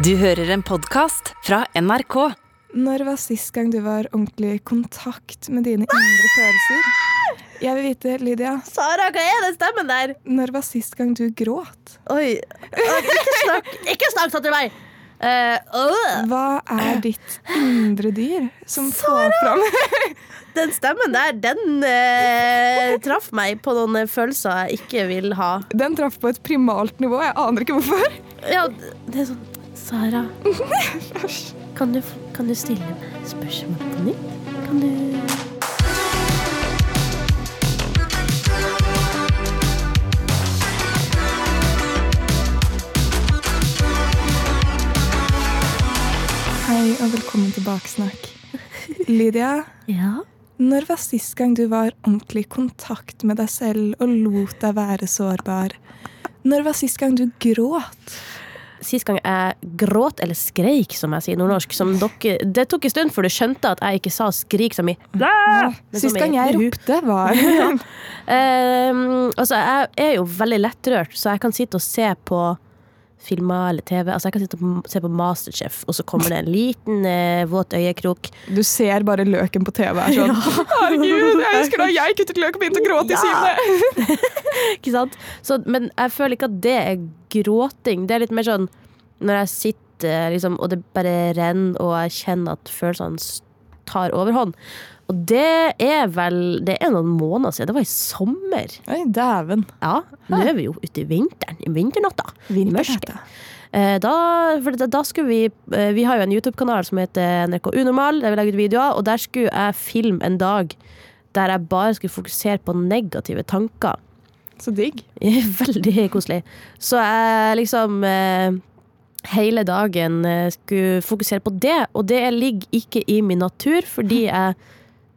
Du hører en podkast fra NRK. Når var sist gang du var ordentlig i kontakt med dine indre følelser? Jeg vil vite, Lydia, Sara, hva er den stemmen der? når var sist gang du gråt? Oi. Ikke snakk, ikke snakk sånn til meg! Eh, øh. Hva er ditt indre dyr som får fram Den stemmen der, den eh, traff meg på noen følelser jeg ikke vil ha. Den traff på et primalt nivå, jeg aner ikke hvorfor. Ja, det er sånn Sara, kan du, kan du stille meg spørsmål på nytt? Kan du Hei og velkommen til Baksnakk. Lydia, Ja? når var sist gang du var ordentlig i kontakt med deg selv og lot deg være sårbar? Når var sist gang du gråt? Sist gang jeg gråt, eller skreik, som jeg sier nordnorsk som dere, Det tok en stund før du skjønte at jeg ikke sa skrik som i ja, Sist gang jeg ropte, var Ehm, altså, jeg er jo veldig lettrørt, så jeg kan sitte og se på filmer eller TV. Altså, jeg kan sitte og se på Masterchef, og så kommer det en liten eh, våt øyekrok. Du ser bare løken på TV her sånn. Herregud, jeg husker da jeg kuttet løk og begynte å gråte i Ja. syvende. Ikke sant? Så, men jeg føler ikke at det er gråting. Det er litt mer sånn når jeg sitter liksom, og det bare renner, og jeg kjenner at følelsene tar overhånd. Og det er vel Det er noen måneder siden. Det var i sommer. Oi, dæven. Ja, nå er vi jo ute i vinteren. I vinternatta. Vinternatta. Eh, Da, for da, da skulle vi eh, Vi har jo en YouTube-kanal som heter NRK Unormal, der vi legger ut videoer, og der skulle jeg filme en dag der jeg bare skulle fokusere på negative tanker. Så digg. Veldig koselig. Så jeg liksom eh, hele dagen skulle fokusere på det, og det ligger ikke i min natur, fordi jeg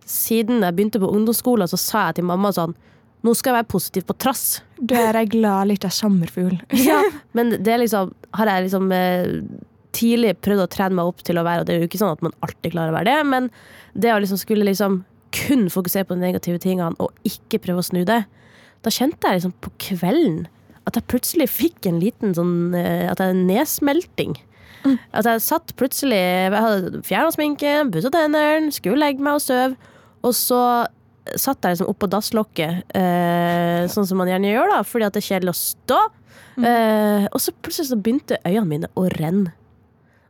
siden jeg begynte på ungdomsskolen, så sa jeg til mamma sånn Nå skal jeg være positiv på trass. Du er ei glad lita sommerfugl. Ja, men det liksom, har jeg liksom eh, tidlig prøvd å trene meg opp til å være, og det er jo ikke sånn at man alltid klarer å være det, men det å liksom skulle liksom kun fokusere på de negative tingene og ikke prøve å snu det, da kjente jeg liksom på kvelden at jeg plutselig fikk en liten sånn eh, At jeg nedsmelting. At jeg satt plutselig Jeg hadde fjerna sminken, pussa tennene, skulle legge meg og sove, og så satt jeg liksom oppå dasslokket, eh, sånn som man gjerne gjør, da, fordi at det er kjedelig å stå. Eh, og så plutselig så begynte øynene mine å renne.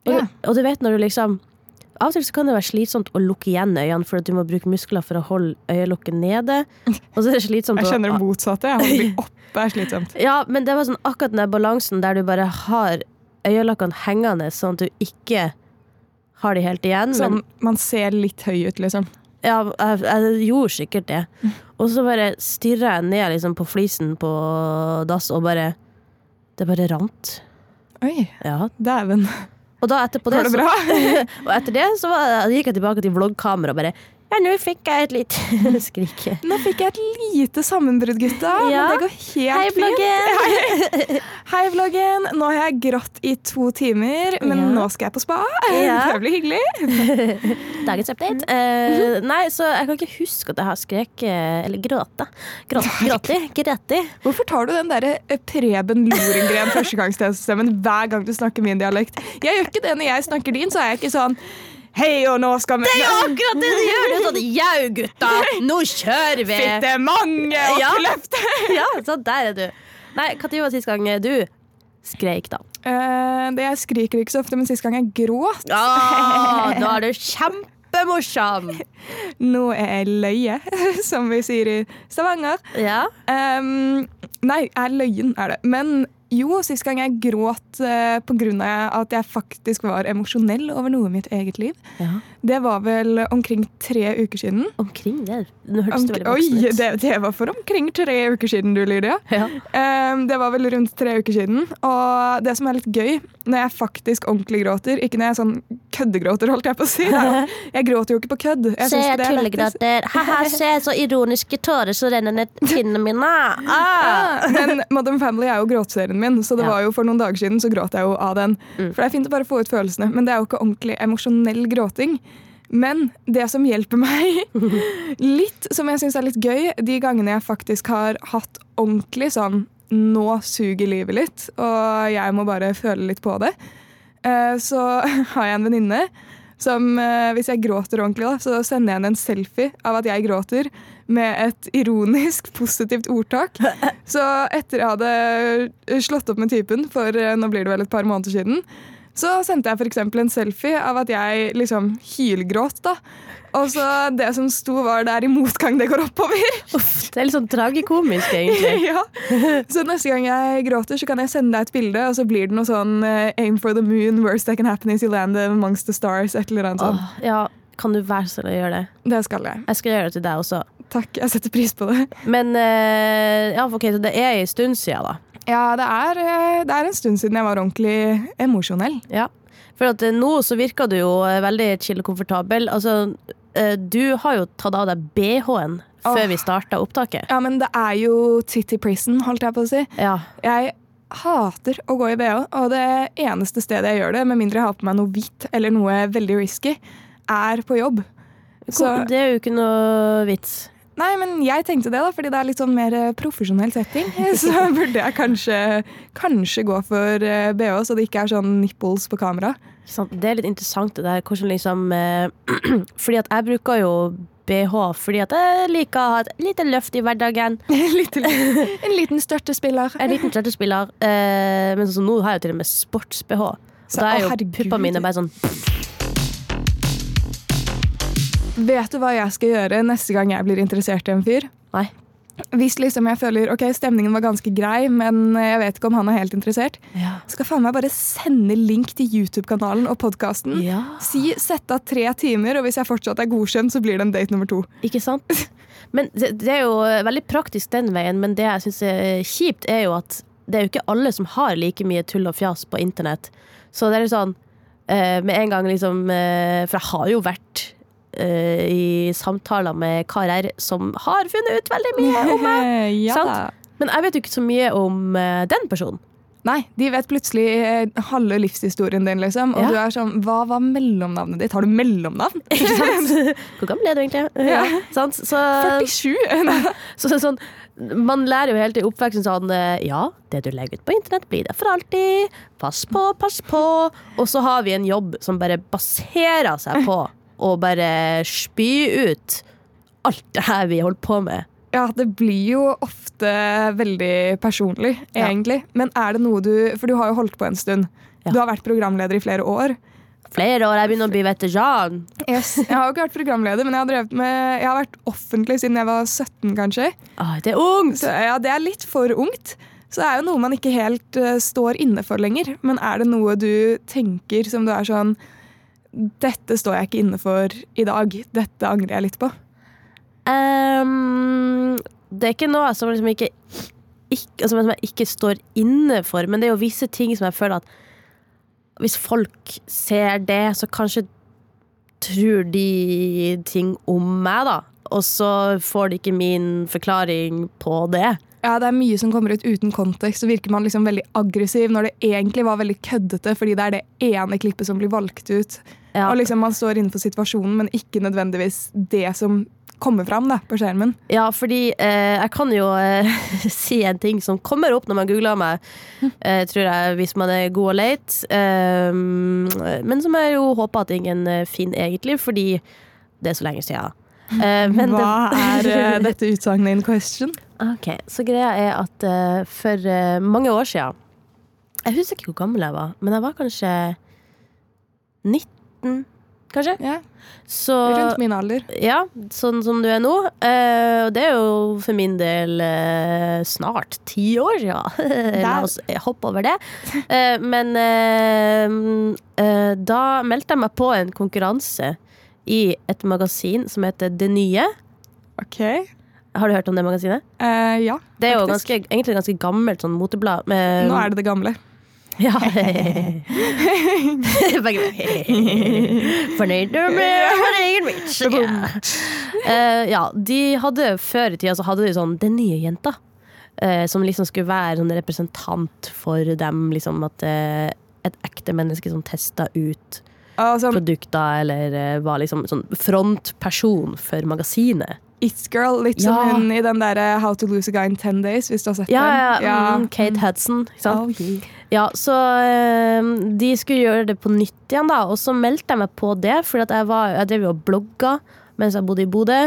Og, yeah. og du vet når du liksom Av og til så kan det være slitsomt å lukke igjen øynene, for at du må bruke muskler for å holde øyelokket nede. Og så er det slitsomt Jeg kjenner det motsatte. Jeg holder dem oppe er slitsomt. ja, men det var sånn akkurat den der balansen der du bare har øyelokkene hengende, sånn at du ikke har de helt igjen. Sånn, Men man ser litt høy ut, liksom. Ja, jeg, jeg gjorde sikkert det. Og så bare stirra jeg ned liksom, på flisen på dass, og bare Det bare rant. Oi, Ja. dæven. Og da etterpå det, Går det så, og etter det så var, gikk jeg tilbake til vloggkameraet og bare Ja, nå fikk jeg et lite skrik. Nå fikk jeg et lite sammenbrudd, gutta. Ja. Men det går helt Hei, fint. vloggen! Hei, vloggen. Nå har jeg grått i to timer, men Ja. nå skal jeg på spa. Ja. Det blir hyggelig. Dagens update. Uh, nei, så jeg kan ikke huske at jeg har skreket Eller gråta. Gråt, gråti. Gråti. Hvorfor tar du den der eh, Preben Lorengren førstegangstjenestemmen hver gang du snakker min dialekt? Jeg gjør ikke det når jeg snakker din, så er jeg ikke sånn Hei, og nå skal vi Det er jo akkurat det du gjør! Du er sånn Jau, gutta, nå kjører vi! Fitte det mange Ja. oppløft? Ja, så der er du. Nei, når var sist gang du skreik, da? Eh, det jeg skriker ikke så ofte, men sist gang jeg gråt Ah, nå er du kjempemorsom! Nå er jeg løye, som vi sier i Stavanger. Ja. Ehm, nei, er løyen er det. Men jo, sist gang jeg gråt uh, pga. at jeg faktisk var emosjonell over noe i mitt eget liv, ja. Det var vel omkring tre uker siden. Omkring det. Nå hørtes det veldig Oi, voksen ut. det, det var for omkring tre uker siden, du, Lydia. Ja. Um, det var vel rundt tre uker siden. Og det som er litt gøy, når jeg faktisk ordentlig gråter Ikke når jeg sånn køddegråter, holdt jeg på å si. da. Jeg gråter jo ikke på kødd. Jeg Se, jeg er tullegråter. Ha-ha, se så ironiske tårer som renner ned kinnene mine. Ah. Men Modern Family er jo gråtserien min, så det Ja. var jo for noen dager siden så gråt jeg jo av den. Mm. For det er fint å bare få ut følelsene, men det er jo ikke ordentlig emosjonell gråting. Men det som hjelper meg litt, som jeg syns er litt gøy, de gangene jeg faktisk har hatt ordentlig sånn Nå suger livet litt, og jeg må bare føle litt på det. eh, så har jeg en venninne som eh, hvis jeg gråter ordentlig, da, så sender jeg henne en selfie av at jeg gråter, med et ironisk positivt ordtak. Så etter jeg hadde slått opp med typen for eh, nå blir det vel et par måneder siden, så sendte jeg f.eks. en selfie av at jeg liksom hylgråt. da. Og så det som sto, var 'det er i motgang det går oppover'. Uff, det er litt sånn tragikomisk, egentlig. ja. Så neste gang jeg gråter, så kan jeg sende deg et bilde, og så blir det noe sånn eh, 'Aim for the moon, worst that can happen is you land amongst the stars'. Et eller annet sånt. Åh, ja, kan du være så snill å gjøre det? Det skal jeg. Jeg skal gjøre det til deg også. Takk, jeg setter pris på det. Men eh, ja, ok, så det er en stund siden, da. Ja, det er, eh, det er en stund siden jeg var ordentlig emosjonell. Ja. For at eh, nå så virker du jo eh, veldig chill og komfortabel. Altså, du har jo tatt av deg BH-en Åh. før vi starta opptaket. Ja, men det er jo titty prison, holdt jeg på å si. Ja. Jeg hater å gå i BH, og det eneste stedet jeg gjør det, med mindre jeg har på meg noe hvitt eller noe veldig risky, er på jobb. Så, Det er jo ikke noe vits. Nei, men jeg tenkte det, da, fordi det er litt sånn mer eh, profesjonell setting. Så burde jeg kanskje, kanskje gå for eh, BH, så det ikke er sånn nipples på kamera. Det er litt interessant det der hvordan liksom eh, Fordi at jeg bruker jo BH fordi at jeg liker å ha et lite løft i hverdagen. En liten støttespiller. En liten støttespiller. Eh, men sånn nå har jeg jo til og med sports-BH. Da er jo puppene mine bare sånn Vet du hva jeg skal gjøre neste gang jeg blir interessert i en fyr? Nei. Hvis liksom jeg føler ok, stemningen var ganske grei, men jeg vet ikke om han er helt interessert, Ja. skal faen meg bare sende link til YouTube-kanalen og podkasten. ja. Si sette av tre timer, og hvis jeg fortsatt er godkjent, så blir det en date nummer to. Ikke sant? Men det, det er jo veldig praktisk den veien, men det jeg syns er kjipt, er jo at det er jo ikke alle som har like mye tull og fjas på internett. Så det er jo sånn eh, Med en gang liksom eh, For jeg har jo vært eh, i samtaler med karer som har funnet ut veldig mye om meg. ja. Men jeg vet jo ikke så mye om uh, den personen. Nei, de vet plutselig eh, halve livshistorien din, liksom. Og Ja. du er sånn Hva var mellomnavnet ditt? Har du mellomnavn? Ikke sant? Hvor gammel er du egentlig? Ja, sant? Så, 47? Så, så, sånn, man lærer jo helt i oppveksten sånn Ja, det du legger ut på internett, blir det for alltid. Pass på, pass på. Og så har vi en jobb som bare baserer seg på å bare spy ut alt det her vi holder på med. Ja, det blir jo ofte veldig personlig, Ja. egentlig. Men er det noe du For du har jo holdt på en stund. Ja. Du har vært programleder i flere år. Flere år jeg begynner å bli veteran. Yes. Jeg har jo ikke vært programleder, men jeg har, med, jeg har vært offentlig siden jeg var 17, kanskje. Ah, det er ungt! Så ja, det er litt for ungt. Så det er jo noe man ikke helt uh, står inne for lenger. Men er det noe du tenker som du er sånn Dette står jeg ikke inne for i dag. Dette angrer jeg litt på. Um, det er ikke noe som, liksom ikke, ikke, altså, som jeg ikke står inne for, men det er jo visse ting som jeg føler at hvis folk ser det, så kanskje tror de ting om meg, da. Og så får de ikke min forklaring på det. Ja, Det er mye som kommer ut uten kontekst, så virker man liksom veldig aggressiv når det egentlig var veldig køddete, fordi det er det ene klippet som blir valgt ut. Ja. Og liksom Man står innenfor situasjonen, men ikke nødvendigvis det som kommer fram da, på skjermen. Ja, fordi eh, jeg kan jo eh, si en ting som kommer opp når man googler meg, eh, tror jeg, hvis man er god og leit. Eh, men som jeg jo håper at ingen eh, finner egentlig, fordi det er så lenge siden. Eh, men Hva det- er eh, dette utsagnet in question? Ok, Så greia er at eh, for eh, mange år siden Jeg husker ikke hvor gammel jeg var, men jeg var kanskje 19, kanskje? Ja, Så Rundt min alder. Ja, sånn som du er nå. Eh, og det er jo for min del eh, snart ti år siden. La oss hoppe over det. Eh, men eh, eh, da meldte jeg meg på en konkurranse i et magasin som heter Det Nye. Ok. Har du hørt om det magasinet? Eh, ja, Det er jo ganske, egentlig ganske gammelt sånn moteblad. Med, Nå er det det gamle. Ja. Begge Fornøyd med min egen bitch. Ja. Eh, ja, de hadde før i tida så hadde de sånn Den nye jenta. eh, som liksom skulle være sånn representant for dem. Liksom at eh, et ekte menneske som testa ut Altså, produkter, eller eh, var liksom sånn frontperson for magasinet. It-girl. Litt Ja. som hun i den der eh, How to lose a guy in 10 days, hvis du har sett Ja, den. ja, mm, Kate Hudson. Oh, yeah. Ja, så eh, de skulle gjøre det på nytt igjen, da. Og så meldte jeg meg på det, for jeg, var, jeg drev jo og blogga mens jeg bodde i Bodø.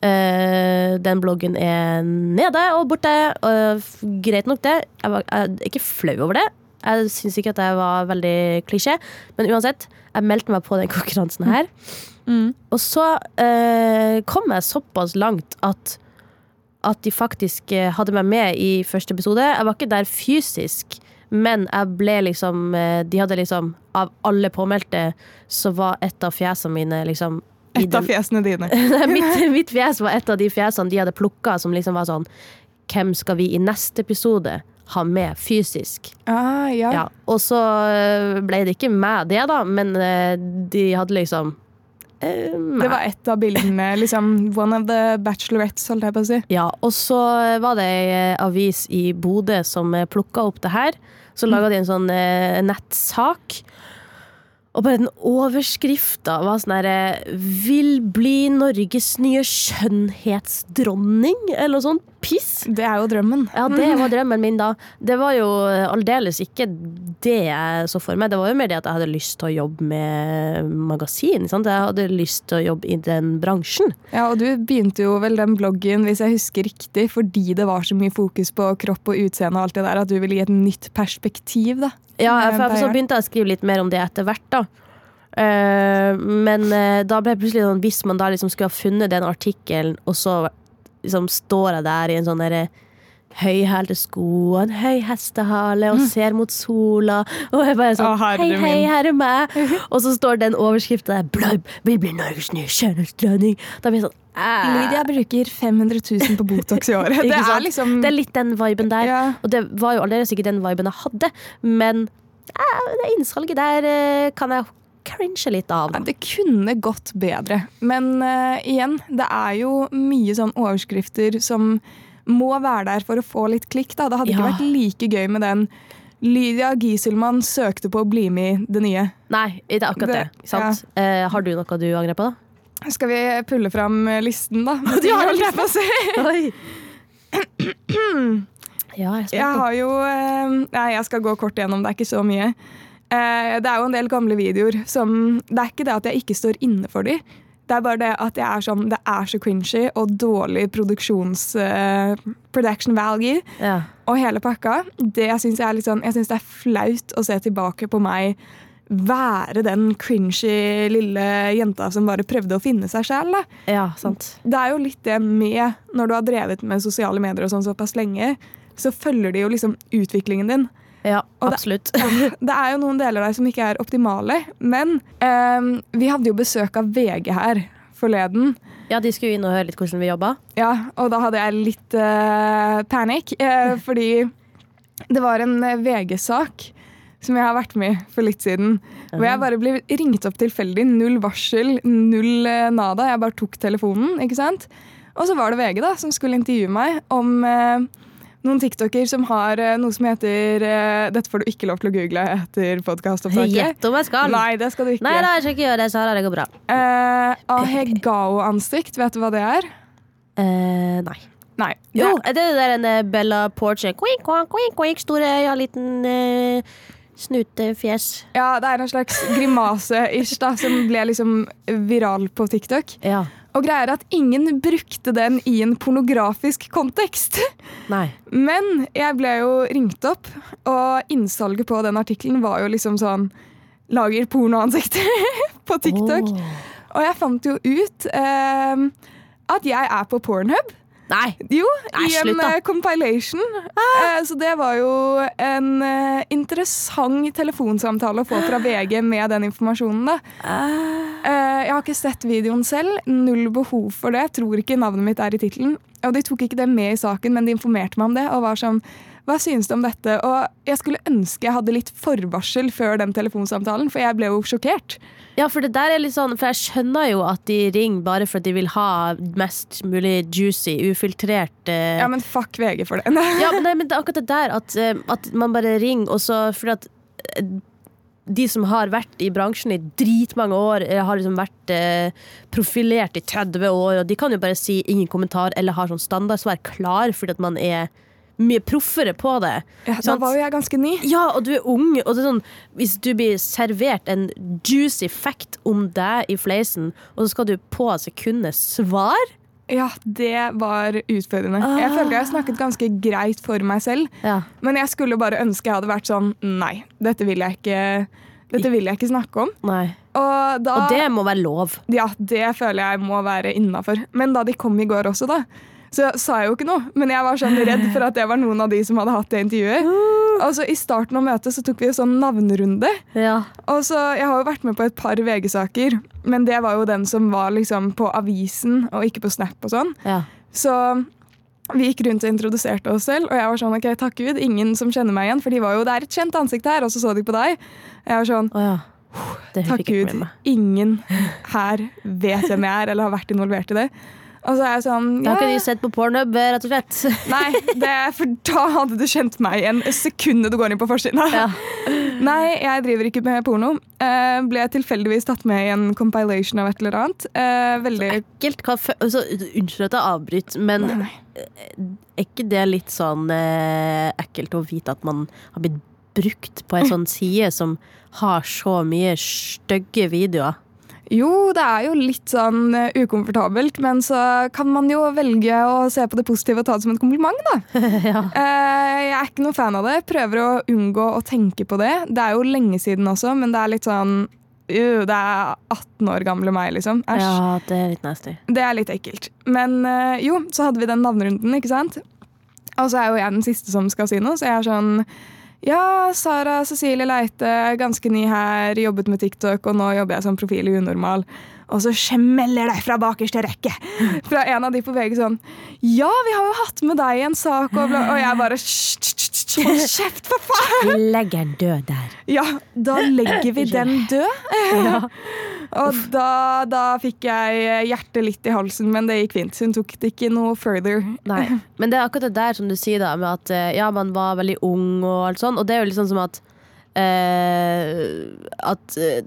Uh, den bloggen er nede og borte. og greit nok, det. Jeg, var, jeg er ikke flau over det. Jeg syns ikke at jeg var veldig klisjé, men uansett. Jeg meldte meg på den konkurransen her. Mm. Og så eh, kom jeg såpass langt at at de faktisk eh, hadde meg med i første episode. Jeg var ikke der fysisk, men jeg ble liksom eh, De hadde liksom Av alle påmeldte så var et av fjesene mine liksom i Et av fjesene dine. Mitt, mitt fjes var et av de fjesene de hadde plukka, som liksom var sånn Hvem skal vi i neste episode ha med fysisk? Ah, ja. Ja, og så øh, ble det ikke meg det, da, men de hadde liksom. Det var ett av bildene. Liksom, one of the bachelorettes, holdt jeg på å si. Ja, og så var det ei øh, avis i Bodø som plukka opp det her. Så laga de en sånn nettsak. Og bare den overskrifta var sånn herre 'Vil bli Norges nye skjønnhetsdronning', eller noe sånt piss. Det er jo drømmen. Ja, det var drømmen min da. Det var jo aldeles ikke det jeg så for meg. Det var jo mer det at jeg hadde lyst til å jobbe med magasin. Sant? Jeg hadde lyst til å jobbe i den bransjen. Ja, og du begynte jo vel den bloggen, hvis jeg husker riktig, fordi det var så mye fokus på kropp og utseende og alt det der, at du ville gi et nytt perspektiv, da. Ja, for så begynte jeg å skrive litt mer om det etter hvert, da. Eh, men eh, da ble det plutselig sånn hvis man da liksom skulle ha funnet den artikkelen, og så liksom står jeg der i en sånn derre høyhælte sko og en høy hestehale og ser mot sola. Og jeg bare sånn Hei, hei, her er meg. Og så står den overskrifta der blubb, vi blir Norges nye skjønnhetslønning. Da blir jeg sånn. Lydia bruker 500 000 på Botox i året. Det er liksom Det er litt den viben der. Ja. Og det var jo allerede sikkert den viben jeg hadde, men eh, det innsalget der eh, kan jeg cringe litt av. Ja, Det kunne gått bedre. Men eh, igjen, det er jo mye sånn overskrifter som må være der for å få litt klikk. Da. Det hadde ikke vært like gøy med den Lydia Gieselmann søkte på å bli med i det nye. Nei, det er akkurat det. Det- sant? Eh, har du noe du angrer på, da? Skal vi pulle fram eh, listen, da? Du har Holdt jeg på å si. Ja, jeg Jeg har jo eh, Nei, jeg skal gå kort gjennom, det er ikke så mye. Eh, Det er jo en del gamle videoer som Det er ikke det at jeg ikke står inne for de. Det er bare det at jeg er sånn, det er så cringy og dårlig produksjons... Uh, production value Ja. og hele pakka. Det jeg er litt sånn Jeg synes det er flaut å se tilbake på meg være den cringy lille jenta som bare prøvde å finne seg sjæl. ja, sant. Det er jo litt det med når du har drevet med sosiale medier og sånn såpass lenge, så følger de jo liksom utviklingen din. Ja, Og det- absolutt. Det er jo noen deler der som ikke er optimale, men um, vi hadde jo besøk av VG her forleden. Ja, de skulle inn og høre litt hvordan vi jobba. Ja, og da hadde jeg litt uh, panikk, Uh, fordi det var en eh, VG-sak som jeg har vært med i for litt siden. Hvor jeg bare ble ringt opp tilfeldig. Null varsel, null uh, nada. Jeg bare tok telefonen, ikke sant. Og så var det VG da, som skulle intervjue meg om noen tiktoker som har eh, noe som heter eh, Dette får du ikke lov til å google etter podkastopptaket. Gjett om jeg skal! Nei, det skal du ikke. Nei da, jeg skal ikke gjøre det, Sara. Det går bra. Eh, Ahegao-ansikt, vet du hva det er? Eh, nei. Nei. Jo, det- er det der en eh, Bella Porche Quink, quink, quink, Store øyne, liten eh, snutefjes. Ja, det er en slags grimase-ish da, som ble liksom viral på TikTok. Ja. Og greia er at ingen brukte den i en pornografisk kontekst. Nei. Men jeg ble jo ringt opp, og innsalget på den artikkelen var jo liksom sånn Lager pornoansikter på TikTok. Oh. Og jeg fant jo ut eh, at jeg er på Pornhub. Nei. Jo, Nei, i en eh, compilation. Eh, så det var jo en eh, interessant telefonsamtale å få fra VG med den informasjonen. da. Eh, jeg har ikke sett videoen selv. Null behov for det. Tror ikke navnet mitt er i tittelen. Og de tok ikke det med i saken, men de informerte meg om det. og var sånn, hva synes du om dette? Og jeg skulle ønske jeg hadde litt forvarsel før den telefonsamtalen, for jeg ble jo sjokkert. Ja, for det der er litt sånn For jeg skjønner jo at de ringer bare for at de vil ha mest mulig juicy, ufiltrert eh, Ja, men fuck VG for det. Ja, men, det, men det er akkurat det der at, eh, at man bare ringer, og så fordi at eh, de som har vært i bransjen i dritmange år, har liksom vært eh, profilert i 30 år, og de kan jo bare si ingen kommentar eller har sånn standardsvar klar fordi at man er mye proffere på det. Ja, da var jo jeg ganske ny. Ja, og du er ung, og det er sånn Hvis du blir servert en juicy fact om deg i fleisen, og så skal du på sekundet svar Ja, det var utfordrende. Ah. Jeg følte jeg snakket ganske greit for meg selv, Ja. men jeg skulle bare ønske jeg hadde vært sånn Nei, dette vil jeg ikke, dette vil jeg ikke snakke om. Og, da, Og det må være lov. Ja, det føler jeg må være innafor. Men da de kom i går også, da, så sa jeg jo ikke noe. Men jeg var sånn redd for at det var noen av de som hadde hatt det intervjuet. Og så I starten av møtet så tok vi jo sånn navnerunde. Ja. Og så, Jeg har jo vært med på et par VG-saker, men det var jo den som var liksom på avisen og ikke på Snap og sånn. ja. Så vi gikk rundt og introduserte oss selv, og jeg var sånn ok, takk Gud, ingen som kjenner meg igjen, for de var jo, det er et kjent ansikt her, og så så de på deg. Jeg var sånn oh, ja. Takk Gud, ingen her vet hvem jeg er eller har vært involvert i det. Så sånn Da har ikke de sett på pornhub, rett og slett. Nei, det, for da hadde du kjent meg igjen sekundet du går inn på forsiden. Ja. Nei, jeg driver ikke med porno. Uh, ble tilfeldigvis tatt med i en compilation av et eller annet. Uh, veldig Ekkelt. Hva fø- altså, unnskyld at jeg avbryter, men Nei. er ikke det litt sånn uh, ekkelt å vite at man har blitt brukt på en sånn side som har så mye stygge videoer? Jo, det er jo litt sånn eh, ukomfortabelt, men så kan man jo velge å se på det positive og ta det som en kompliment, da. ja. Eh, jeg er ikke noe fan av det. Prøver å unngå å tenke på det. Det er jo lenge siden også, men det er litt sånn uh, Det er 18 år gamle meg, liksom. Æsj. ja, det er litt nasty. Det er litt ekkelt. Men uh, jo, så hadde vi den navnerunden, ikke sant? Og så er jo jeg den siste som skal si noe, så jeg er sånn Ja, Sara Cecilie Leite, ganske ny her, jobbet med TikTok, og nå jobber jeg som profil i Unormal. Og så smeller det fra bakerste rekke fra en av de på VG sånn Ja, vi har jo hatt med deg en sak, og, og jeg bare «Hysj, hysj, hysj, Hold kjeft, for faen! Legger den død der. Ja, da legger vi den død. Og da, da fikk jeg hjertet litt i halsen, men det gikk fint. Hun tok det ikke noe further. Nei. Men det er akkurat det der som du sier, da, med at eh, ja, man var veldig ung og alt sånn, og det er jo litt sånn som at Uh, At eh,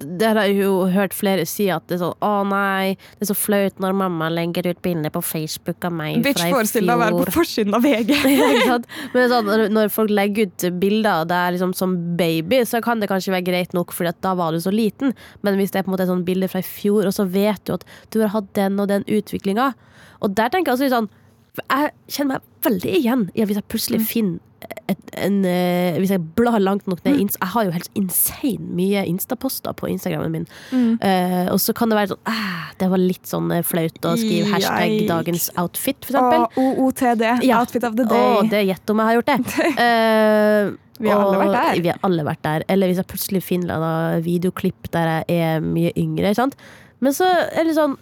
det har jeg jo hørt flere si at det er sånn Å nei, det er så flaut når mamma legger ut bilder på Facebook av meg Bitch, fra i forestill deg å være på forsiden av VG. Ja. Men sånn, når, når folk legger ut bilder av deg liksom som baby, så kan det kanskje være greit nok, for da var du så liten. Men hvis det er på en måte et sånt bilde fra i fjor, og så vet du at du har hatt den og den utviklinga Og der tenker jeg også litt sånn Jeg kjenner meg veldig igjen i at hvis jeg plutselig finner et, en, eh, Hvis jeg blar langt nok ned i Jeg har jo helt insane mye Insta-poster på Instagrammen min. Eh, og så kan det være sånn ah, Det var litt sånn eh, flaut å skrive hashtag Yikes. dagens outfit, for eksempel. OOTD, Ja. outfit of the day. Å, det gjett om jeg har gjort det. Uh, Vi har alle vært der. Vi har alle vært der. Eller hvis jeg plutselig finner en videoklipp der jeg er mye yngre. Sant? Men så er det sånn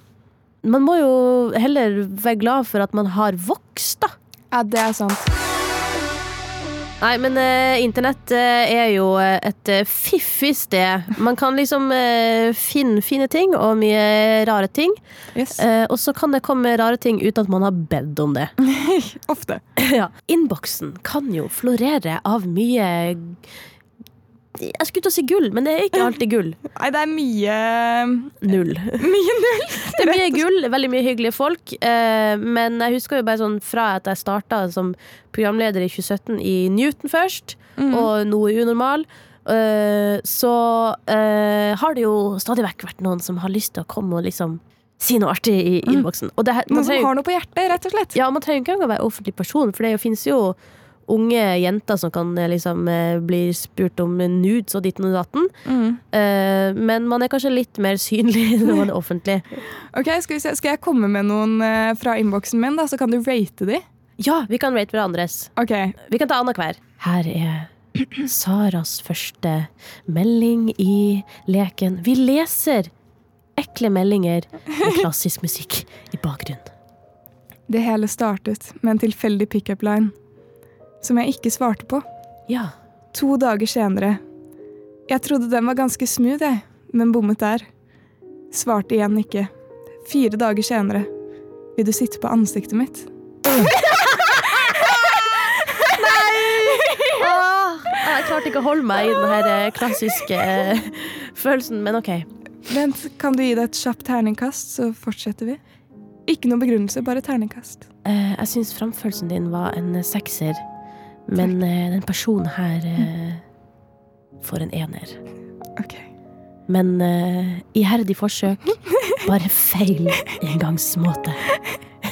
Man må jo heller være glad for at man har vokst, da. Ja, det er sant. Nei, men eh, internett eh, er jo eh, et eh, fiffig sted. Man kan liksom eh, finne fine ting og mye rare ting. Yes. Eh, og så kan det komme rare ting uten at man har bedt om det. Ofte. Ja. Innboksen kan jo florere av mye Jeg skulle til å si gull, men det er ikke alltid gull. Nei, det er mye Null. Mye null. Det er mye gull, veldig mye hyggelige folk. Eh, men jeg husker jo bare sånn fra at jeg starta som programleder i 2017 i Newton først, og nå i Unormal. eh, så eh, har det jo stadig vekk vært noen som har lyst til å komme og liksom si noe artig i innboksen. Og det, her- man Noen som har noe på hjertet, rett og slett. Ja, man trenger ikke engang å være offentlig person, for det finnes jo unge jenter som kan eh, liksom eh, bli spurt om nudes og ditten og datten. Mm. Eh, men man er kanskje litt mer synlig når man er offentlig. Ok, skal, vi se. skal jeg komme med noen fra innboksen min, da, så kan du rate de? Ja, vi kan rate hverandres. Okay. Vi kan ta annenhver. Her er Saras første melding i leken. Vi leser ekle meldinger med klassisk musikk i bakgrunnen. Det hele startet med en tilfeldig pickup line som jeg ikke svarte på. Ja. To dager senere. Jeg trodde den var ganske smooth, jeg, men bommet der. Svarte igjen ikke. Fire dager senere. Vil du sitte på ansiktet mitt? Åh, jeg klarte ikke å holde meg i den her eh, klassiske eh, følelsen, men OK. Vent, kan du gi det et kjapt terningkast, så fortsetter vi? Ikke noe begrunnelse, bare terningkast. Eh, jeg syns framførelsen din var en sekser, men eh, den personen her eh, får en ener. Ok. Men eh, iherdig forsøk, bare feil inngangsmåte.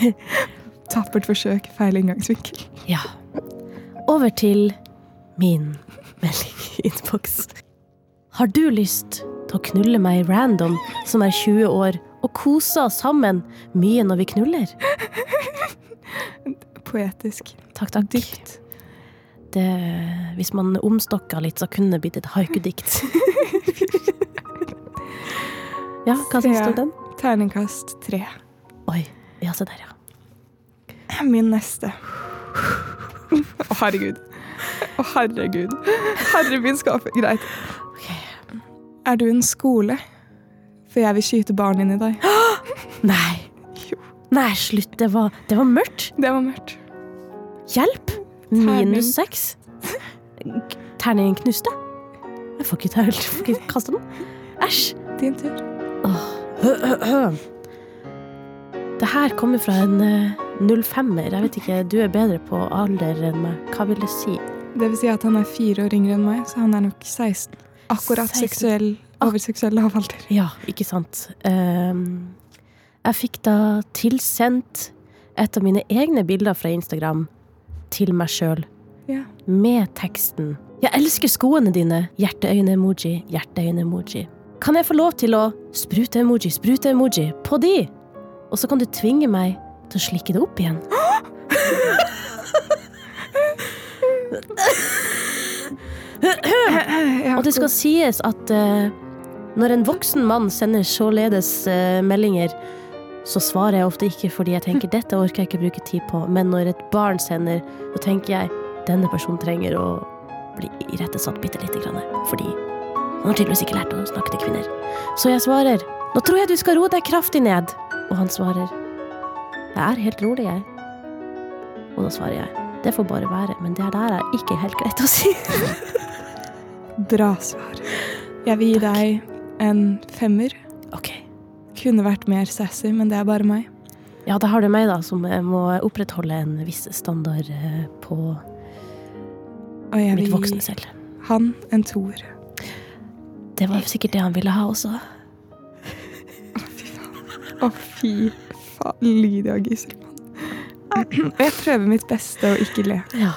Tappert forsøk, feil inngangsvinkel. Ja. Over til min meldinginnboks. Har du lyst til å knulle meg random som er 20 år, og kose oss sammen mye når vi knuller? Poetisk. Takk, takk. Dypt. Det, hvis man omstokka litt, så kunne det blitt et haikudikt. ja, hva syns du om den? Terningkast tre. Oi. Ja, se der, ja. Min neste. Å, herregud. Å, herregud. Herre min skaper. Greit. Okay. Er du en skole? For jeg vil skyte barn inn i deg. Nei. Jo. Nei, slutt. Det var, det var mørkt. Det var mørkt. Hjelp! Minus seks. Terningen knuste. Jeg får ikke ta jeg får ikke kaste den. Æsj. Din tur. Det her kommer fra en eh, 05-er. Jeg vet ikke, du er bedre på alder enn meg. Hva vil det si? Det vil si at han er fire år yngre enn meg, så han er nok 16. Akkurat 16. seksuell over seksuell lavalder. Ja, ikke sant. Ehm, jeg fikk da tilsendt et av mine egne bilder fra Instagram til meg sjøl, Ja. med teksten 'Jeg elsker skoene dine', hjerteøyne-emoji, hjerteøyne-emoji. Kan jeg få lov til å sprute-emoji, sprute-emoji på de? Og så kan du tvinge meg til å slikke det opp igjen. Og det skal sies at uh, når en voksen mann sender således uh, meldinger, så svarer jeg ofte ikke fordi jeg tenker dette orker jeg ikke bruke tid på, men når et barn sender, så tenker jeg denne personen trenger å bli irettesatt bitte lite grann, fordi han har tydeligvis ikke lært å snakke til kvinner. Så jeg svarer nå tror jeg du skal roe deg kraftig ned, og han svarer jeg er helt rolig, jeg. Og da svarer jeg det får bare være, men det der er ikke helt greit å si. Bra svar. Jeg vil gi deg en femmer. Kunne vært mer sassy, men det er bare meg. Ja, da har du meg, da, som må opprettholde en viss standard eh, på Og jeg mitt voksne selv. han en toer. Det var sikkert det han ville ha også. Å, fy faen. Lydia Gisselmann. Jeg prøver mitt beste å ikke le. Ja.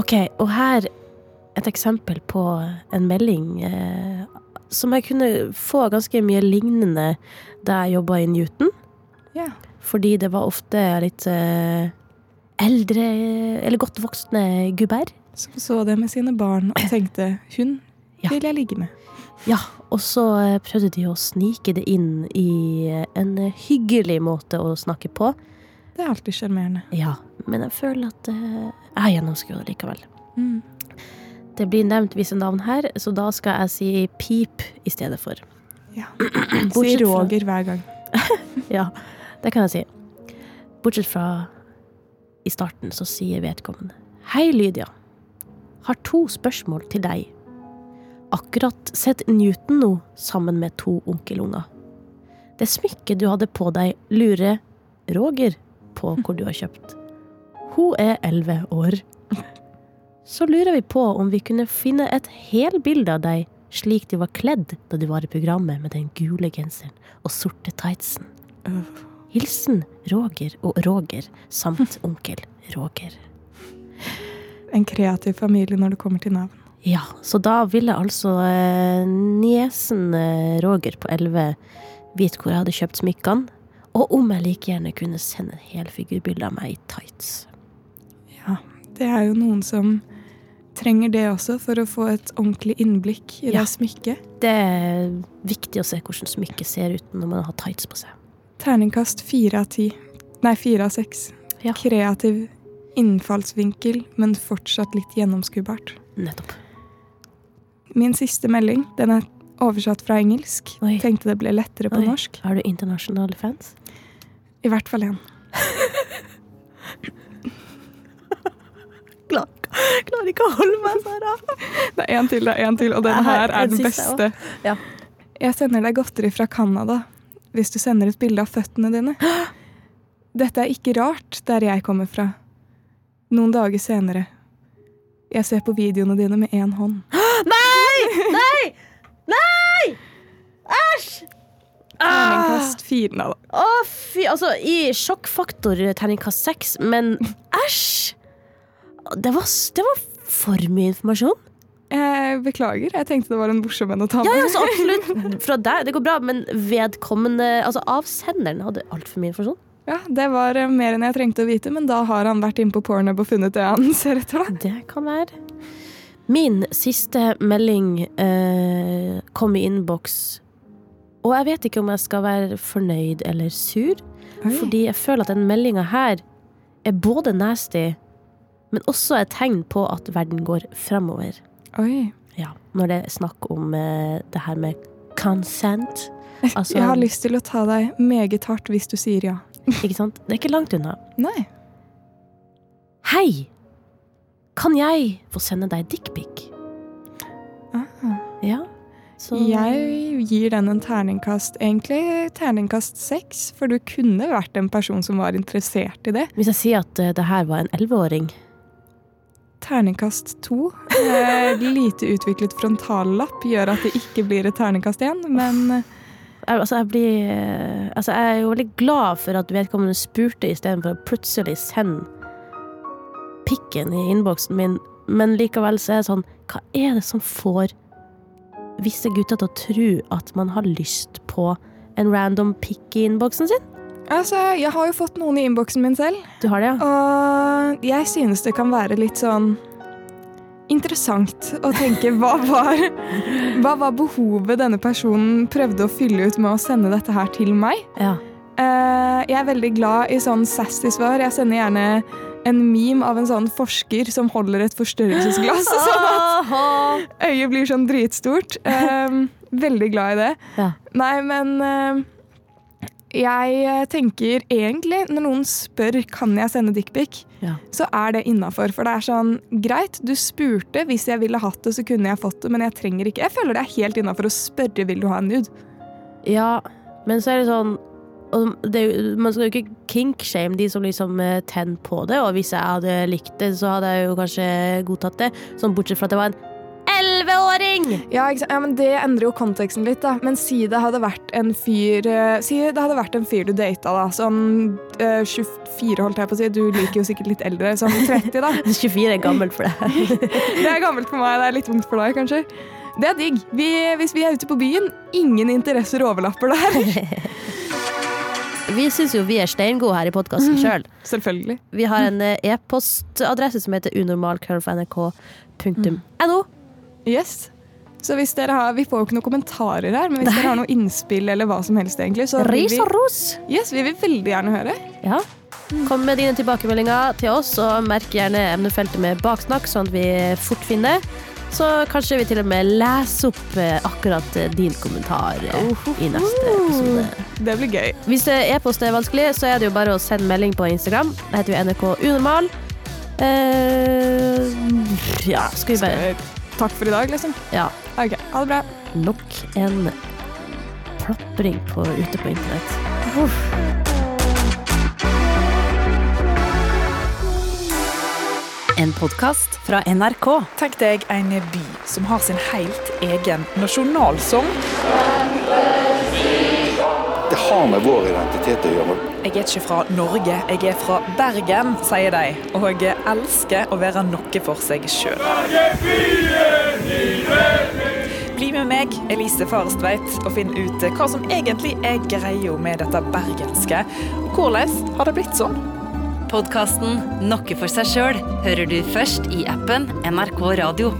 Ok, og her et eksempel på en melding eh, som jeg kunne få ganske mye lignende da jeg jobba i Newton. Ja. Fordi det var ofte litt eh, eldre, eller godt voksne gubber. Som så det med sine barn og tenkte hun Ja. vil jeg ligge med. Ja, og så eh, prøvde de å snike det inn i eh, en hyggelig måte å snakke på. Det er alltid sjarmerende. Ja, men jeg føler at eh, jeg gjennomskuer det likevel. Mm. Det blir nevnt visse navn her, så da skal jeg si pip i stedet for. Ja. Si Roger hver gang. Ja, det kan jeg si. Bortsett fra i starten så sier vedkommende Hei, Lydia. Har to spørsmål til deg. Akkurat sett Newton nå sammen med to onkelunger. Det smykket du hadde på deg, lurer Roger på hvor du har kjøpt. Hun er elleve år. Så lurer vi på om vi kunne finne et helbilde av deg slik du var kledd da du var i programmet med den gule genseren og sorte tightsen. Hilsen Roger og Roger samt onkel Roger. En kreativ familie når det kommer til navn. Ja, så da ville altså eh, niesen eh, Roger på 11 vite hvor jeg hadde kjøpt smykkene, og om jeg like gjerne kunne sende helfigurbilde av meg i tights. Ja, det er jo noen som trenger det også for å få et ordentlig innblikk i Ja. det smykket. Det er viktig å se hvordan smykket ser ut når man har tights på seg. Terningkast fire av ti. Nei, fire av seks. Ja. Kreativ innfallsvinkel, men fortsatt litt gjennomskuebart. Nettopp. Min siste melding den er oversatt fra engelsk. Oi. Tenkte det ble lettere på Oi. norsk. Har du internasjonale fans? I hvert fall én. Glad. Klarer ikke å holde meg, Sara. Det er en til, det er en til, og denne Her er den beste. Ja. Jeg sender deg godteri fra Canada hvis du sender et bilde av føttene dine. Dette er ikke rart der jeg kommer fra. Noen dager senere. Jeg ser på videoene dine med én hånd. Nei! Nei! Nei! Æsj! Ah! Terningkast fire. Å, fy Altså, i sjokkfaktor terningkast seks, men æsj! Det var, det var for mye informasjon. Jeg beklager. Jeg tenkte det var en morsom en å ta med. ja, altså, absolutt. Fra deg, det går bra, men vedkommende Altså, avsenderen hadde altfor mye informasjon. Ja, Det var eh, mer enn jeg trengte å vite, men da har han vært inne på Pornhub og funnet det han ser etter. da. Det kan være. Min siste melding eh, kom i innboks, og jeg vet ikke om jeg skal være fornøyd eller sur, Oi. fordi jeg føler at den meldinga her er både nasty, men også et tegn på at verden går fremover. Oi. Ja, når det er snakk om eh, det her med consent. Altså, Jeg har lyst til å ta deg meget hardt hvis du sier ja. Ikke sant? Det er ikke langt unna. Nei. Hei! Kan jeg få sende deg dickpic? Ah. Ja. Så Jeg gir den en terningkast, egentlig terningkast seks, for du kunne vært en person som var interessert i det. Hvis jeg sier at uh, det her var en elleveåring Terningkast to. Eh, lite utviklet frontallapp gjør at det ikke blir et terningkast igjen, men eh, altså, jeg, blir, eh, altså, jeg er jo veldig glad for at vedkommende spurte istedenfor å plutselig sende pikken i innboksen min, men likevel så er det sånn Hva er det som får visse gutter til å tro at man har lyst på en random pikk i innboksen sin? Altså, jeg har jo fått noen i innboksen min selv, Du har det, ja? og jeg synes det kan være litt sånn interessant å tenke hva var, hva var behovet denne personen prøvde å fylle ut med å sende dette her til meg? ja. Eh, jeg er veldig glad i sånn sassy svar. Jeg sender gjerne en meme av en sånn forsker som holder et forstørrelsesglass, sånn at øyet blir sånn dritstort. Eh, veldig glad i det. Ja. Nei, men eh, jeg tenker egentlig, når noen spør kan jeg sende dickpic, Ja. så er det innafor. For det er sånn greit, du spurte. Hvis jeg ville hatt det, så kunne jeg fått det, men jeg trenger ikke. Jeg føler det er helt innafor å spørre vil du ha en nude. Ja, men så er det sånn og det, Man skal jo ikke kinkshame de som liksom eh, tenner på det, og hvis jeg hadde likt det, så hadde jeg jo kanskje godtatt det. Sånn bortsett fra at det var en elleveåring! Ja, ja, men Det endrer jo konteksten litt. da. Men si det hadde vært en fyr eh, Si det hadde vært en fyr du data, da. Sånn eh, 24, holdt jeg på å si. Du liker jo sikkert litt eldre. Sånn 30, da. 24 er gammelt for deg. Det er gammelt for meg. Det er litt vondt for deg, kanskje. Det er digg. Vi, hvis vi er ute på byen, ingen interesser overlapper der. Vi syns jo vi er steingode her i podkasten sjøl. Selvfølgelig. Vi har en eh, e-postadresse som heter unormal.nrk.no. Yes. Så hvis dere har, Vi får jo ikke noen kommentarer her, men hvis dere har noe innspill eller hva som helst, egentlig, så vil Ris vi, og ros! yes, vi vil veldig gjerne høre. Ja. Kom med dine tilbakemeldinger til oss, og merk gjerne emnefeltet med baksnakk, sånn at vi fort finner. Så kanskje vi til og med leser opp eh, akkurat eh, din kommentar eh, i neste episode. Det blir gøy. Hvis e-post er vanskelig, så er det jo bare å sende melding på Instagram. Det heter jo NRK Unormal. Uh, ja, skal vi bare Takk for i dag, liksom. Ja. Ok, ha det bra. Nok en plapring på, ute på internett. En podkast fra NRK. Tenk deg en by som har sin helt egen nasjonalsang. Det har med vår identitet å gjøre. Jeg er ikke fra Norge, jeg er fra Bergen, sier de. Og jeg elsker å være noe for seg sjøl. Bli med meg, Elise Farestveit, og finn ut hva som egentlig er greia med dette bergenske. Og hvordan har det blitt sånn? Podkasten Noe for seg sjøl hører du først i appen NRK Radio.